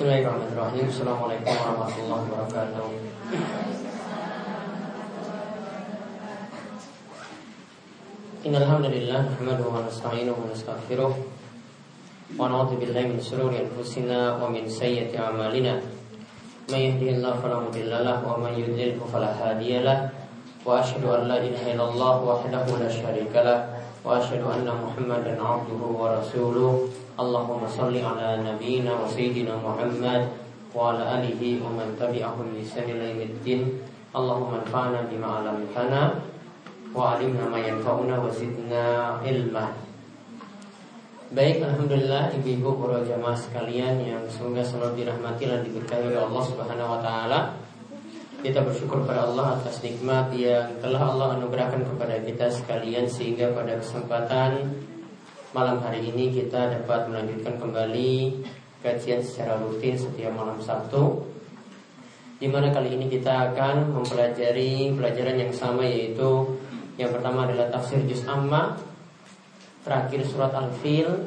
Bismillahirrahmanirrahim. Assalamualaikum warahmatullahi wabarakatuh. Innalhamdulillah Nahmadu wa nasta'inuhu wa nastaghfiruh. Wa na'udhu billahi min sururi anfusina Wa min sayyati amalina. Man yahdihillahu fala mudhillalah Wa man yudlilhu fala hadiyalah Wa ashhadu an la ilaha illallah Wahdahu la syarikalah Wa ashhadu anna muhammadan abduhu wa nabiyina wa sayyidina Muhammad wa ala alihi wa man tabi'ahum bi ihsanin Allahumma anfa'na bima 'allamtana wa 'allimna ma yanfa'una wa zidna ilma. Baik, alhamdulillah ibu-ibu para jamaah sekalian yang semoga selalu dirahmati dan diberkahi oleh Allah Subhanahu wa taala. Kita bersyukur pada Allah atas nikmat yang telah Allah anugerahkan kepada kita sekalian sehingga pada kesempatan Malam hari ini kita dapat melanjutkan kembali kajian secara rutin setiap malam Sabtu di mana kali ini kita akan mempelajari pelajaran yang sama yaitu yang pertama adalah tafsir juz amma, terakhir surat Al-Fil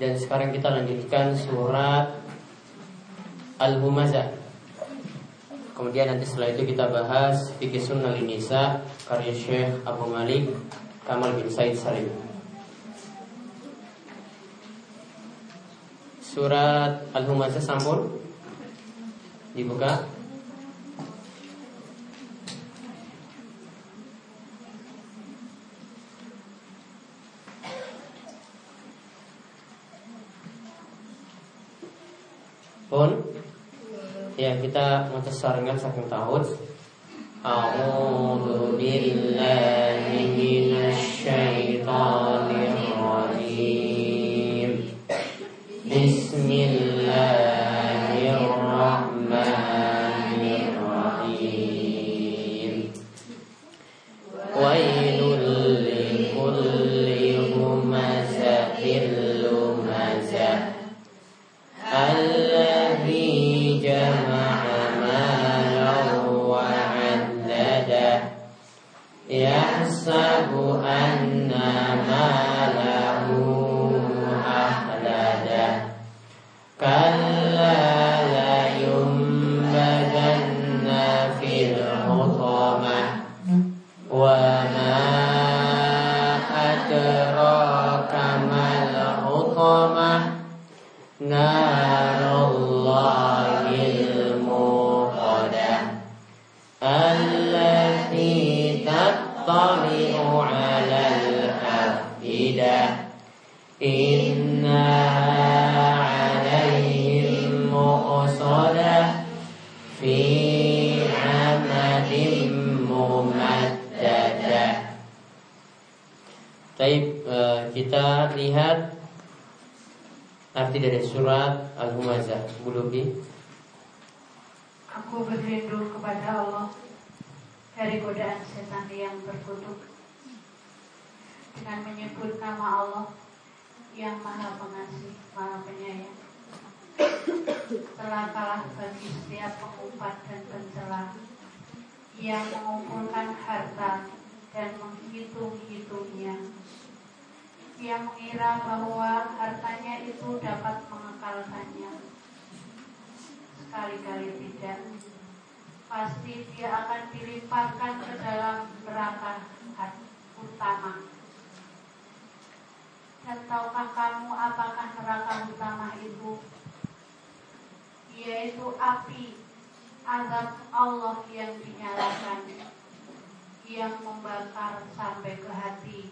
dan sekarang kita lanjutkan surat Al-Humazah. Kemudian nanti setelah itu kita bahas fikih sunnah nisa karya Syekh Abu Malik Kamal bin Said Salim. Surat Al-Humazah sampun? Dibuka. Pun? Ya kita mencesaringan saking tahun. A'udhu billahi rajim kepada Allah dari godaan setan yang berkutuk dengan menyebut nama Allah yang maha pengasih, maha penyayang. Telah kalah bagi setiap pengumpat dan pencela yang mengumpulkan harta dan menghitung-hitungnya. Yang mengira bahwa hartanya itu dapat mengekalkannya. Sekali-kali tidak. Pasti dia akan dilimparkan ke dalam neraka utama. Dan tahukah kamu apakah neraka utama itu? Yaitu api azab Allah yang dinyalakan yang membakar sampai ke hati.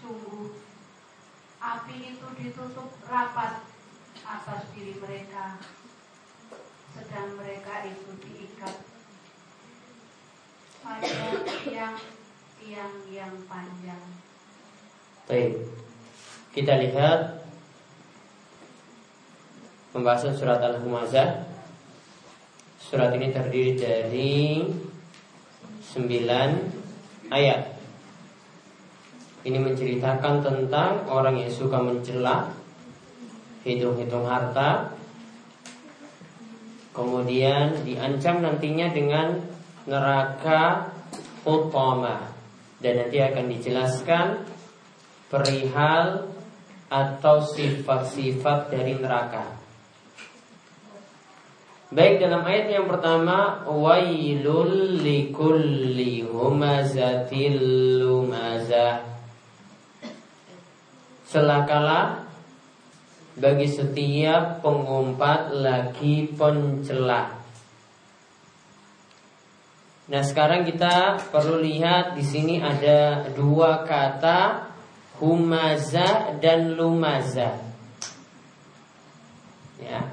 Sungguh api itu ditutup rapat atas diri mereka sedang mereka itu diikat pada tiang-tiang yang panjang. Baik. Kita lihat pembahasan surat Al-Humazah. Surat ini terdiri dari 9 ayat. Ini menceritakan tentang orang yang suka mencela, hitung-hitung harta, kemudian diancam nantinya dengan neraka utama dan nanti akan dijelaskan perihal atau sifat-sifat dari neraka. Baik dalam ayat yang pertama wailul likulli humazatil bagi setiap pengumpat lagi pencela. Nah, sekarang kita perlu lihat di sini ada dua kata humaza dan lumaza. Ya.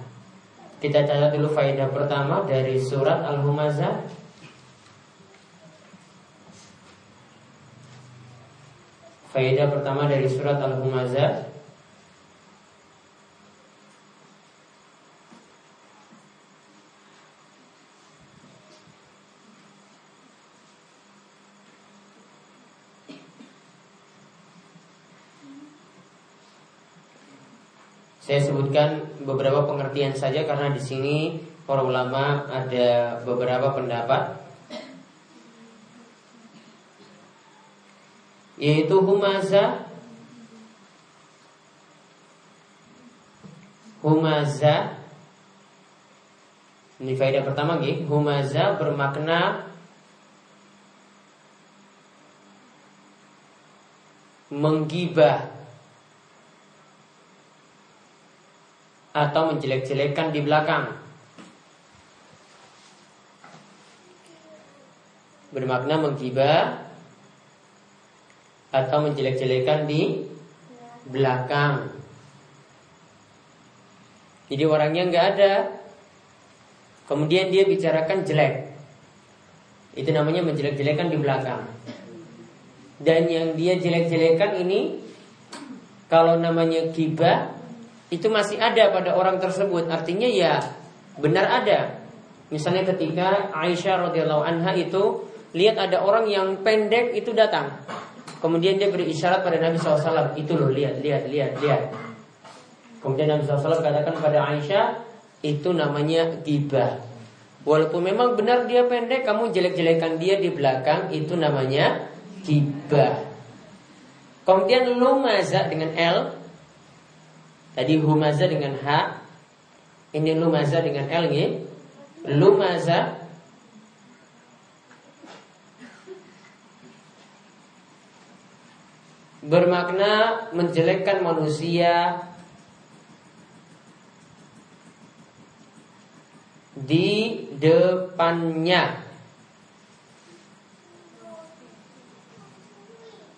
Kita catat dulu faedah pertama dari surat Al-Humazah. Faedah pertama dari surat Al-Humazah Saya sebutkan beberapa pengertian saja karena di sini para ulama ada beberapa pendapat. Yaitu humaza. Humaza. Ini faedah pertama gih humaza bermakna menggibah atau menjelek-jelekan di belakang. Bermakna menggibah atau menjelek-jelekan di belakang. Jadi orangnya nggak ada, kemudian dia bicarakan jelek. Itu namanya menjelek-jelekan di belakang. Dan yang dia jelek-jelekan ini kalau namanya gibah itu masih ada pada orang tersebut. Artinya ya benar ada. Misalnya ketika Aisyah radhiyallahu anha itu lihat ada orang yang pendek itu datang. Kemudian dia beri isyarat pada Nabi SAW Itu loh lihat, lihat, lihat, lihat Kemudian Nabi SAW katakan pada Aisyah Itu namanya gibah Walaupun memang benar dia pendek Kamu jelek-jelekan dia di belakang Itu namanya gibah Kemudian lumaza dengan L Tadi humaza dengan H Ini lumaza dengan L ya. Lumaza. Bermakna menjelekkan manusia. Di depannya.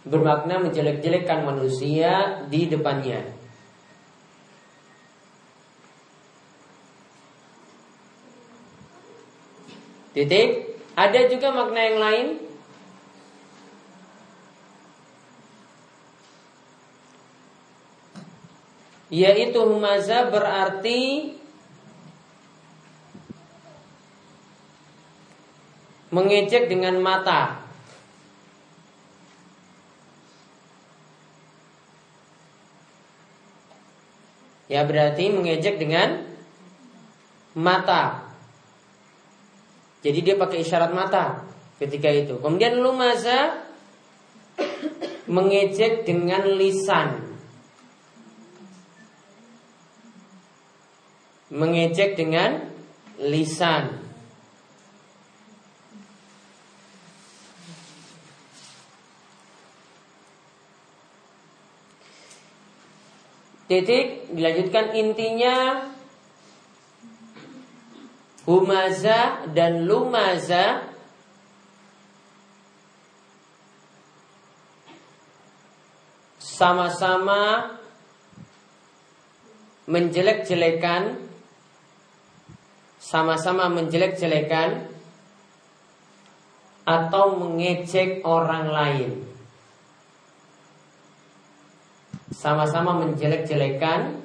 Bermakna menjelek-jelekkan manusia di depannya Titik. Ada juga makna yang lain. Yaitu humaza berarti mengejek dengan mata. Ya berarti mengejek dengan mata. Jadi dia pakai isyarat mata ketika itu. Kemudian lumaza mengejek dengan lisan. Mengejek dengan lisan. Titik dilanjutkan intinya Humaza dan lumaza. Sama-sama menjelek-jelekan. Sama-sama menjelek-jelekan. Atau mengejek orang lain. Sama-sama menjelek-jelekan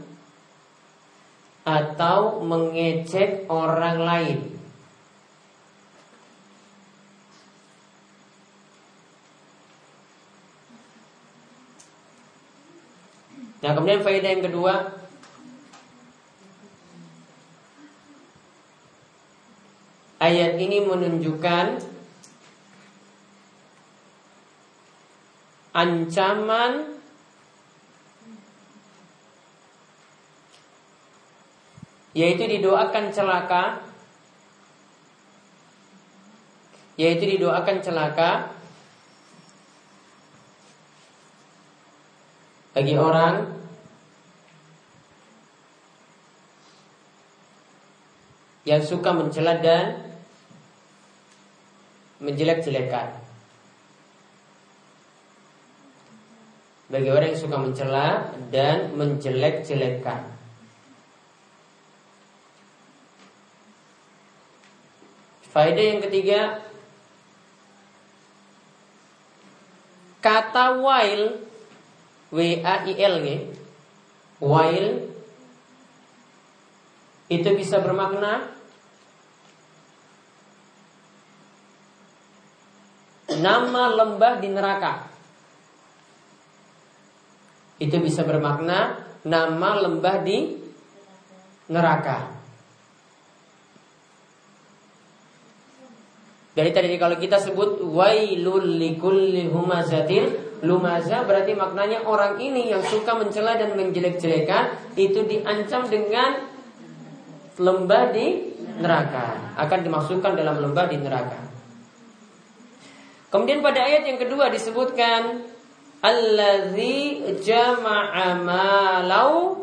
atau mengecek orang lain. Nah kemudian faedah yang kedua Ayat ini menunjukkan Ancaman yaitu didoakan celaka yaitu didoakan celaka bagi orang yang suka mencela dan menjelek-jelekan. Bagi orang yang suka mencela dan menjelek-jelekan. Faedah yang ketiga Kata while W A I L While Itu bisa bermakna Nama lembah di neraka. Itu bisa bermakna Nama lembah di neraka Dari tadi kalau kita sebut wailul lumaza berarti maknanya orang ini yang suka mencela dan menjelek-jelekan itu diancam dengan lembah di neraka, akan dimasukkan dalam lembah di neraka. Kemudian pada ayat yang kedua disebutkan allazi jama'a malau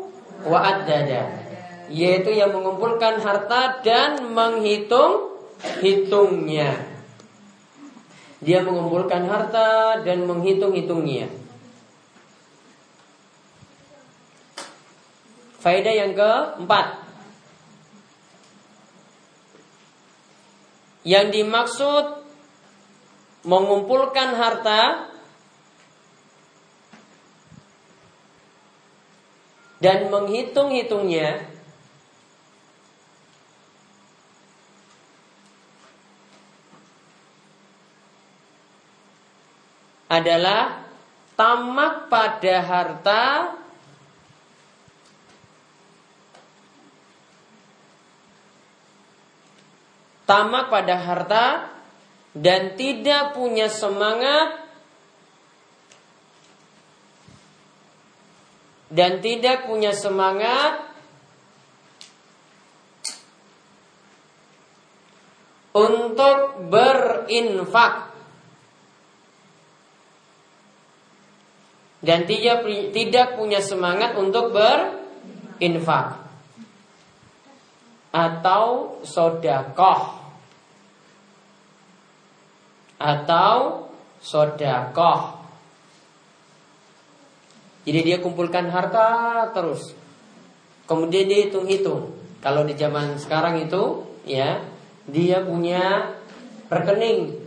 yaitu yang mengumpulkan harta dan menghitung hitungnya. Dia mengumpulkan harta dan menghitung-hitungnya. Faedah yang keempat. Yang dimaksud mengumpulkan harta dan menghitung-hitungnya adalah tamak pada harta tamak pada harta dan tidak punya semangat dan tidak punya semangat untuk berinfak dan tidak tidak punya semangat untuk berinfak. Atau sodakoh. Atau sodakoh. Jadi dia kumpulkan harta terus. Kemudian dia hitung-hitung. Kalau di zaman sekarang itu ya dia punya rekening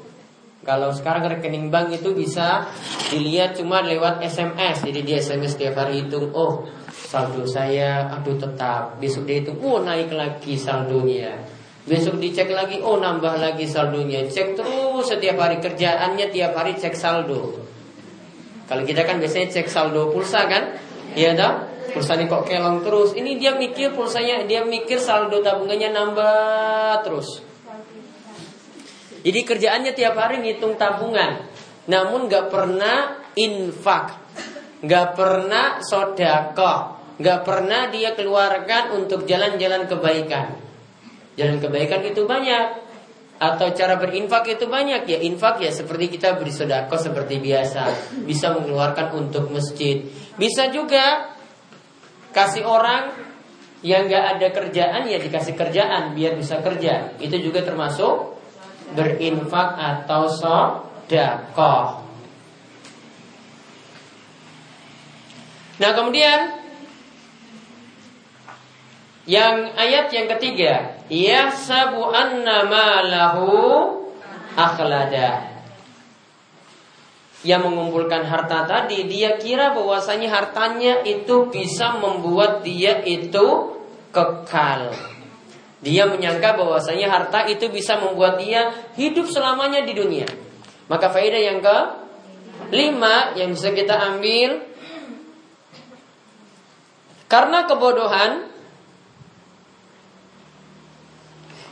kalau sekarang rekening bank itu bisa dilihat cuma lewat SMS. Jadi dia SMS setiap hari hitung, oh saldo saya aduh tetap. Besok dia hitung, oh naik lagi saldonya. Besok dicek lagi, oh nambah lagi saldonya. Cek terus setiap hari kerjaannya tiap hari cek saldo. Kalau kita kan biasanya cek saldo pulsa kan, iya dah. Pulsanya kok kelong terus. Ini dia mikir pulsanya, dia mikir saldo tabungannya nambah terus. Jadi kerjaannya tiap hari ngitung tabungan, namun gak pernah infak, gak pernah sodako, gak pernah dia keluarkan untuk jalan-jalan kebaikan. Jalan kebaikan itu banyak, atau cara berinfak itu banyak. Ya infak ya seperti kita beri sodako seperti biasa. Bisa mengeluarkan untuk masjid. Bisa juga kasih orang yang gak ada kerjaan ya dikasih kerjaan biar bisa kerja. Itu juga termasuk berinfak atau sodakoh. Nah kemudian yang ayat yang ketiga, ya sabu anna malahu akhlada. Yang mengumpulkan harta tadi, dia kira bahwasanya hartanya itu bisa membuat dia itu kekal. Dia menyangka bahwasanya harta itu bisa membuat dia hidup selamanya di dunia. Maka faedah yang ke lima yang bisa kita ambil karena kebodohan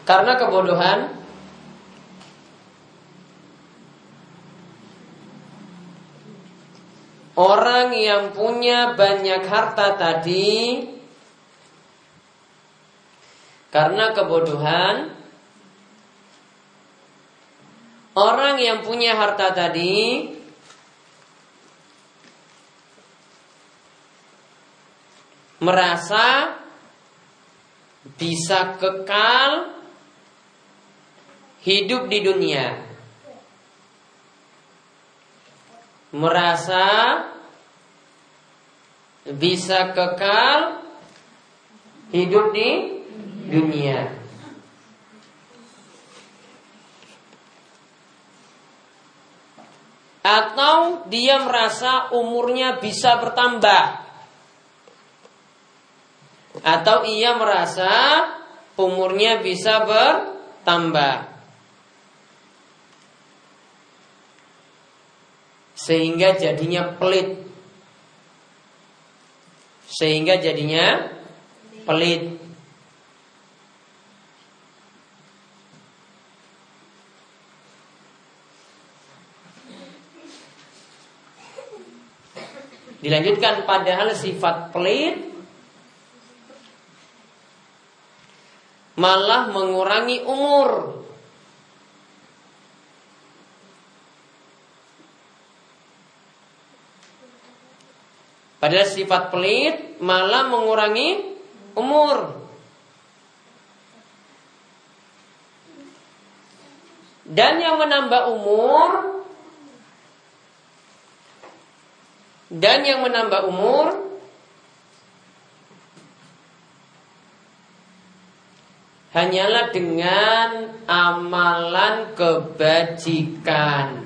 karena kebodohan orang yang punya banyak harta tadi karena kebodohan orang yang punya harta tadi merasa bisa kekal hidup di dunia. Merasa bisa kekal hidup di dunia. Atau dia merasa umurnya bisa bertambah atau ia merasa umurnya bisa bertambah. Sehingga jadinya pelit. Sehingga jadinya pelit. Dilanjutkan padahal sifat pelit malah mengurangi umur. Padahal sifat pelit malah mengurangi umur. Dan yang menambah umur dan yang menambah umur hanyalah dengan amalan kebajikan.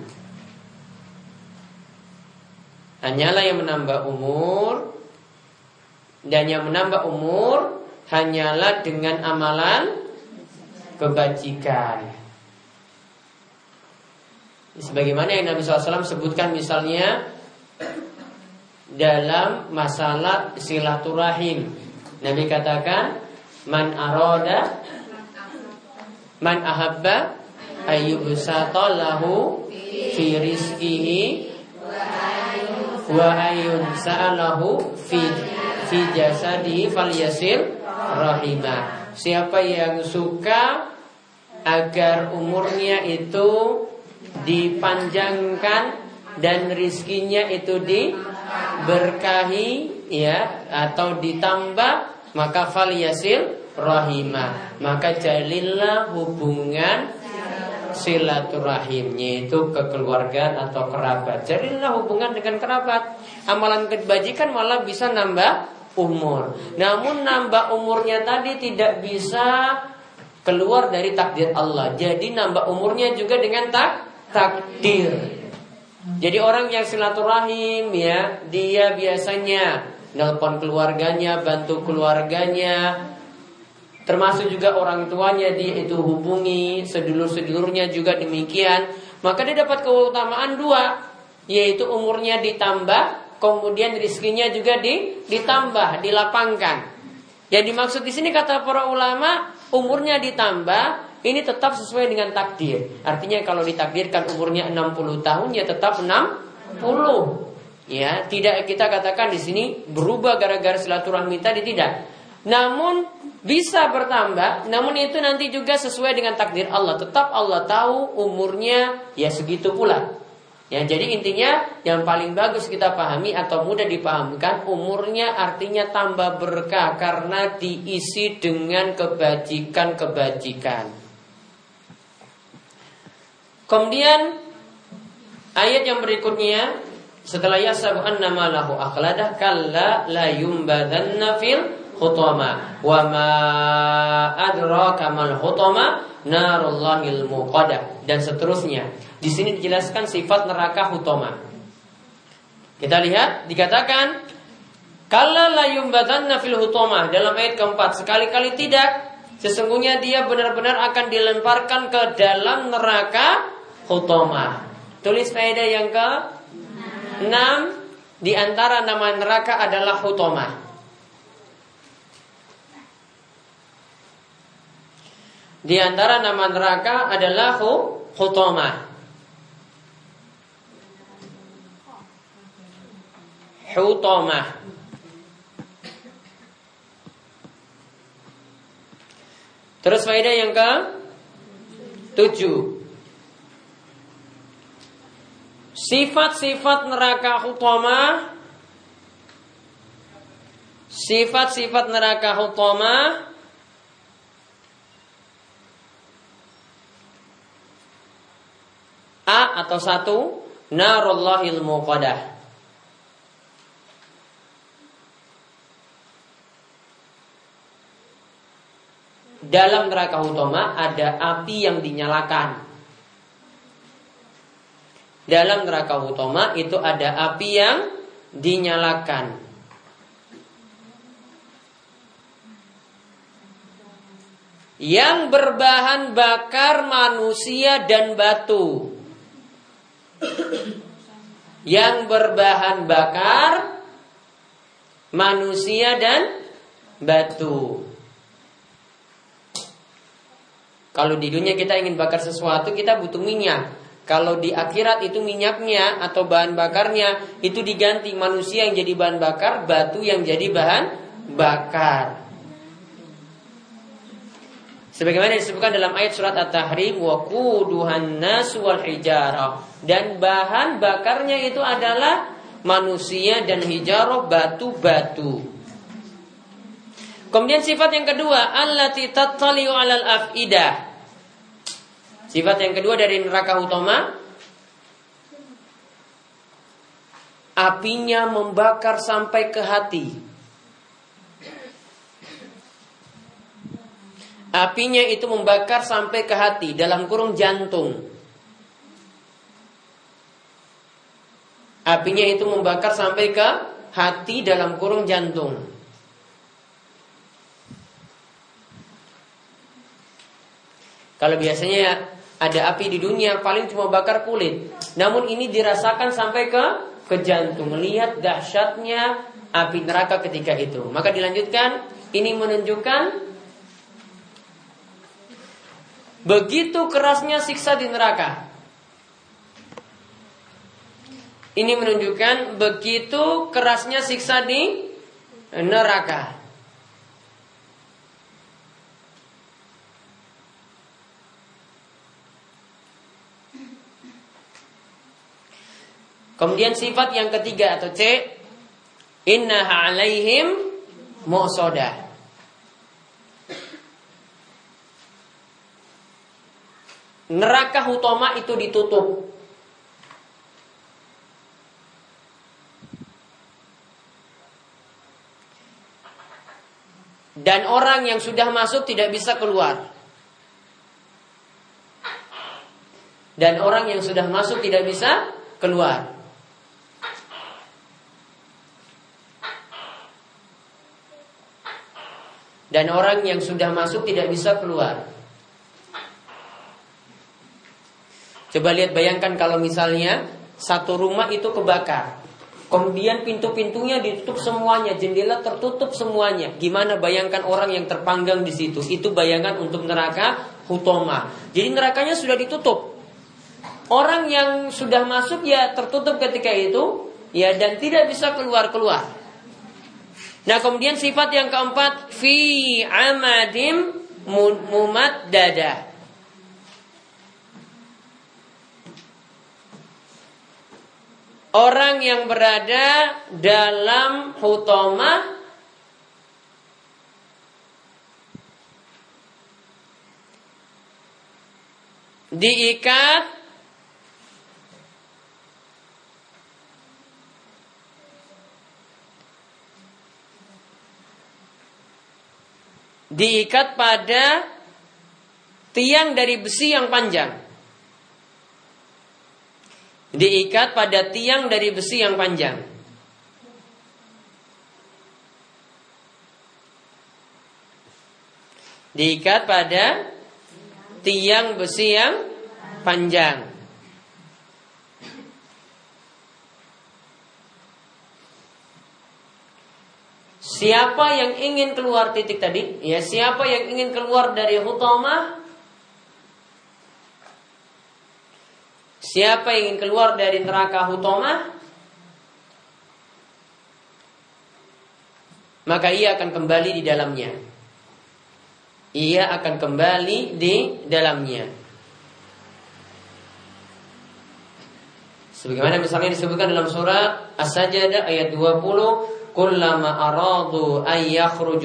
Hanyalah yang menambah umur dan yang menambah umur hanyalah dengan amalan kebajikan. Sebagaimana yang Nabi SAW sebutkan misalnya dalam masalah silaturahim. Nabi katakan, Man aroda Man ahabba ayyubsata lahu fi rizqihi wa ayun sa'alahu fi fi jasadihi falyasil rahimah. Siapa yang suka agar umurnya itu dipanjangkan dan rizkinya itu diberkahi ya atau ditambah maka falyasil rahimah. Maka jalillah hubungan silaturahimnya itu kekeluargaan atau kerabat. Jalillah hubungan dengan kerabat. Amalan kebajikan malah bisa nambah umur. Namun nambah umurnya tadi tidak bisa keluar dari takdir Allah. Jadi nambah umurnya juga dengan tak takdir jadi orang yang silaturahim ya dia biasanya nelpon keluarganya bantu keluarganya termasuk juga orang tuanya dia itu hubungi, sedulur-sedulurnya juga demikian, maka dia dapat keutamaan dua, yaitu umurnya ditambah, kemudian rizkinya juga di, ditambah, dilapangkan. Yang dimaksud di sini kata para ulama, umurnya ditambah, ini tetap sesuai dengan takdir. Artinya kalau ditakdirkan umurnya 60 tahun ya tetap 60. Ya, tidak kita katakan di sini berubah gara-gara silaturahmi tadi tidak. Namun bisa bertambah, namun itu nanti juga sesuai dengan takdir Allah. Tetap Allah tahu umurnya ya segitu pula. Ya, jadi intinya yang paling bagus kita pahami atau mudah dipahamkan umurnya artinya tambah berkah karena diisi dengan kebajikan-kebajikan. Kemudian ayat yang berikutnya setelah yasabu anna malahu akhladah kalla la yumbadanna fil hutama wa ma adraka mal hutama narullahil muqadah dan seterusnya. Di sini dijelaskan sifat neraka hutama. Kita lihat dikatakan kala la yumbadanna fil hutama dalam ayat keempat sekali-kali tidak sesungguhnya dia benar-benar akan dilemparkan ke dalam neraka hutama. Tulis faedah yang ke 6 di antara nama neraka adalah hutama. Di antara nama neraka adalah Hutomah. Hutomah. Terus faedah yang ke tujuh. Sifat-sifat neraka hutama Sifat-sifat neraka hutama A atau satu. Narullahil muqadah. Dalam neraka hutama ada api yang dinyalakan dalam neraka utama itu ada api yang dinyalakan. Yang berbahan bakar manusia dan batu. Yang berbahan bakar manusia dan batu. Kalau di dunia kita ingin bakar sesuatu, kita butuh minyak. Kalau di akhirat itu minyaknya atau bahan bakarnya itu diganti manusia yang jadi bahan bakar, batu yang jadi bahan bakar. Sebagaimana disebutkan dalam ayat surat At-Tahrim wa quduhan nas wal dan bahan bakarnya itu adalah manusia dan hijarah batu-batu. Kemudian sifat yang kedua allati tattali'u 'alal afidah Sifat yang kedua dari neraka utama Apinya membakar sampai ke hati. Apinya itu membakar sampai ke hati Dalam kurung jantung. Apinya itu membakar sampai ke hati dalam kurung jantung. Kalau biasanya ada api di dunia paling cuma bakar kulit. Namun ini dirasakan sampai ke ke jantung. Lihat dahsyatnya api neraka ketika itu. Maka dilanjutkan, ini menunjukkan begitu kerasnya siksa di neraka. Ini menunjukkan begitu kerasnya siksa di neraka. Kemudian sifat yang ketiga atau C Inna alaihim mu'sodah. Neraka hutoma itu ditutup. Dan orang yang sudah masuk tidak bisa keluar. Dan orang yang sudah masuk tidak bisa keluar dan orang yang sudah masuk tidak bisa keluar. Coba lihat bayangkan kalau misalnya satu rumah itu kebakar. Kemudian pintu-pintunya ditutup semuanya, jendela tertutup semuanya. Gimana bayangkan orang yang terpanggang di situ? Itu bayangan untuk neraka hutoma. Jadi nerakanya sudah ditutup. Orang yang sudah masuk ya tertutup ketika itu, ya dan tidak bisa keluar-keluar. Nah kemudian sifat yang keempat fi amadim mumat dada. Orang yang berada dalam hutoma diikat diikat pada tiang dari besi yang panjang. Diikat pada tiang dari besi yang panjang. Diikat pada tiang besi yang panjang. Siapa yang ingin keluar titik tadi? Ya, siapa yang ingin keluar dari hutama? Siapa yang ingin keluar dari neraka hutama? Maka ia akan kembali di dalamnya. Ia akan kembali di dalamnya. Sebagaimana misalnya disebutkan dalam surah As-Sajdah ayat 20, kullama aradu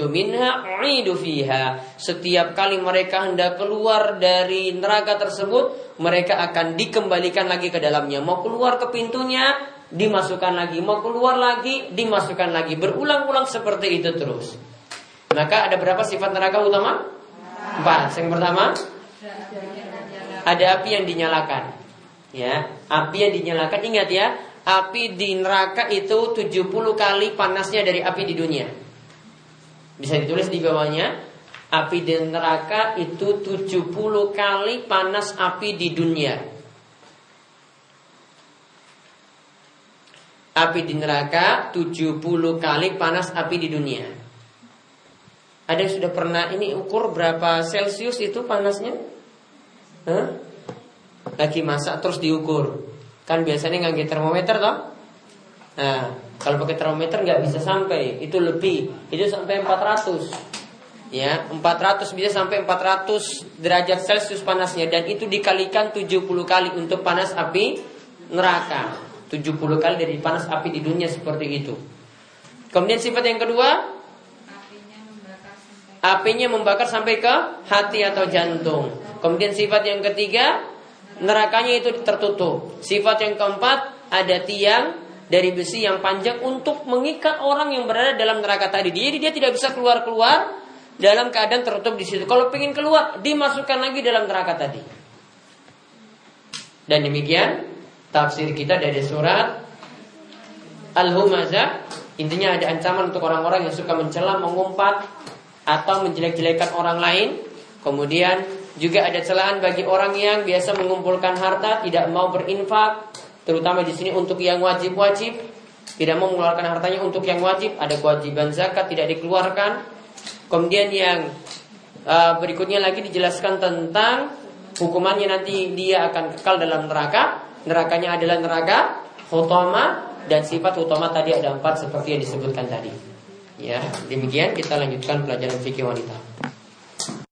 minha u'idu fiha. Setiap kali mereka hendak keluar dari neraka tersebut, mereka akan dikembalikan lagi ke dalamnya. Mau keluar ke pintunya, dimasukkan lagi. Mau keluar lagi, dimasukkan lagi. Berulang-ulang seperti itu terus. Maka ada berapa sifat neraka utama? Empat. Yang pertama, ada api yang dinyalakan. Ya, api yang dinyalakan ingat ya, api di neraka itu 70 kali panasnya dari api di dunia. Bisa ditulis di bawahnya, api di neraka itu 70 kali panas api di dunia. Api di neraka 70 kali panas api di dunia. Ada yang sudah pernah ini ukur berapa Celcius itu panasnya? Hah? lagi masak terus diukur. Kan biasanya nggak termometer toh? Nah, kalau pakai termometer nggak bisa sampai, itu lebih, itu sampai 400. Ya, 400 bisa sampai 400 derajat Celcius panasnya dan itu dikalikan 70 kali untuk panas api neraka. 70 kali dari panas api di dunia seperti itu. Kemudian sifat yang kedua, apinya membakar sampai ke hati atau jantung. Kemudian sifat yang ketiga, nerakanya itu tertutup. Sifat yang keempat ada tiang dari besi yang panjang untuk mengikat orang yang berada dalam neraka tadi. Jadi dia tidak bisa keluar-keluar dalam keadaan tertutup di situ. Kalau ingin keluar, dimasukkan lagi dalam neraka tadi. Dan demikian tafsir kita dari surat Al-Humazah. Intinya ada ancaman untuk orang-orang yang suka mencela, mengumpat atau menjelek-jelekan orang lain. Kemudian juga ada celaan bagi orang yang biasa mengumpulkan harta, tidak mau berinfak, terutama di sini untuk yang wajib-wajib, tidak mau mengeluarkan hartanya untuk yang wajib, ada kewajiban zakat tidak dikeluarkan. Kemudian yang uh, berikutnya lagi dijelaskan tentang hukumannya nanti dia akan kekal dalam neraka. Nerakanya adalah neraka hutama dan sifat utama tadi ada empat seperti yang disebutkan tadi. Ya, demikian kita lanjutkan pelajaran fikih wanita.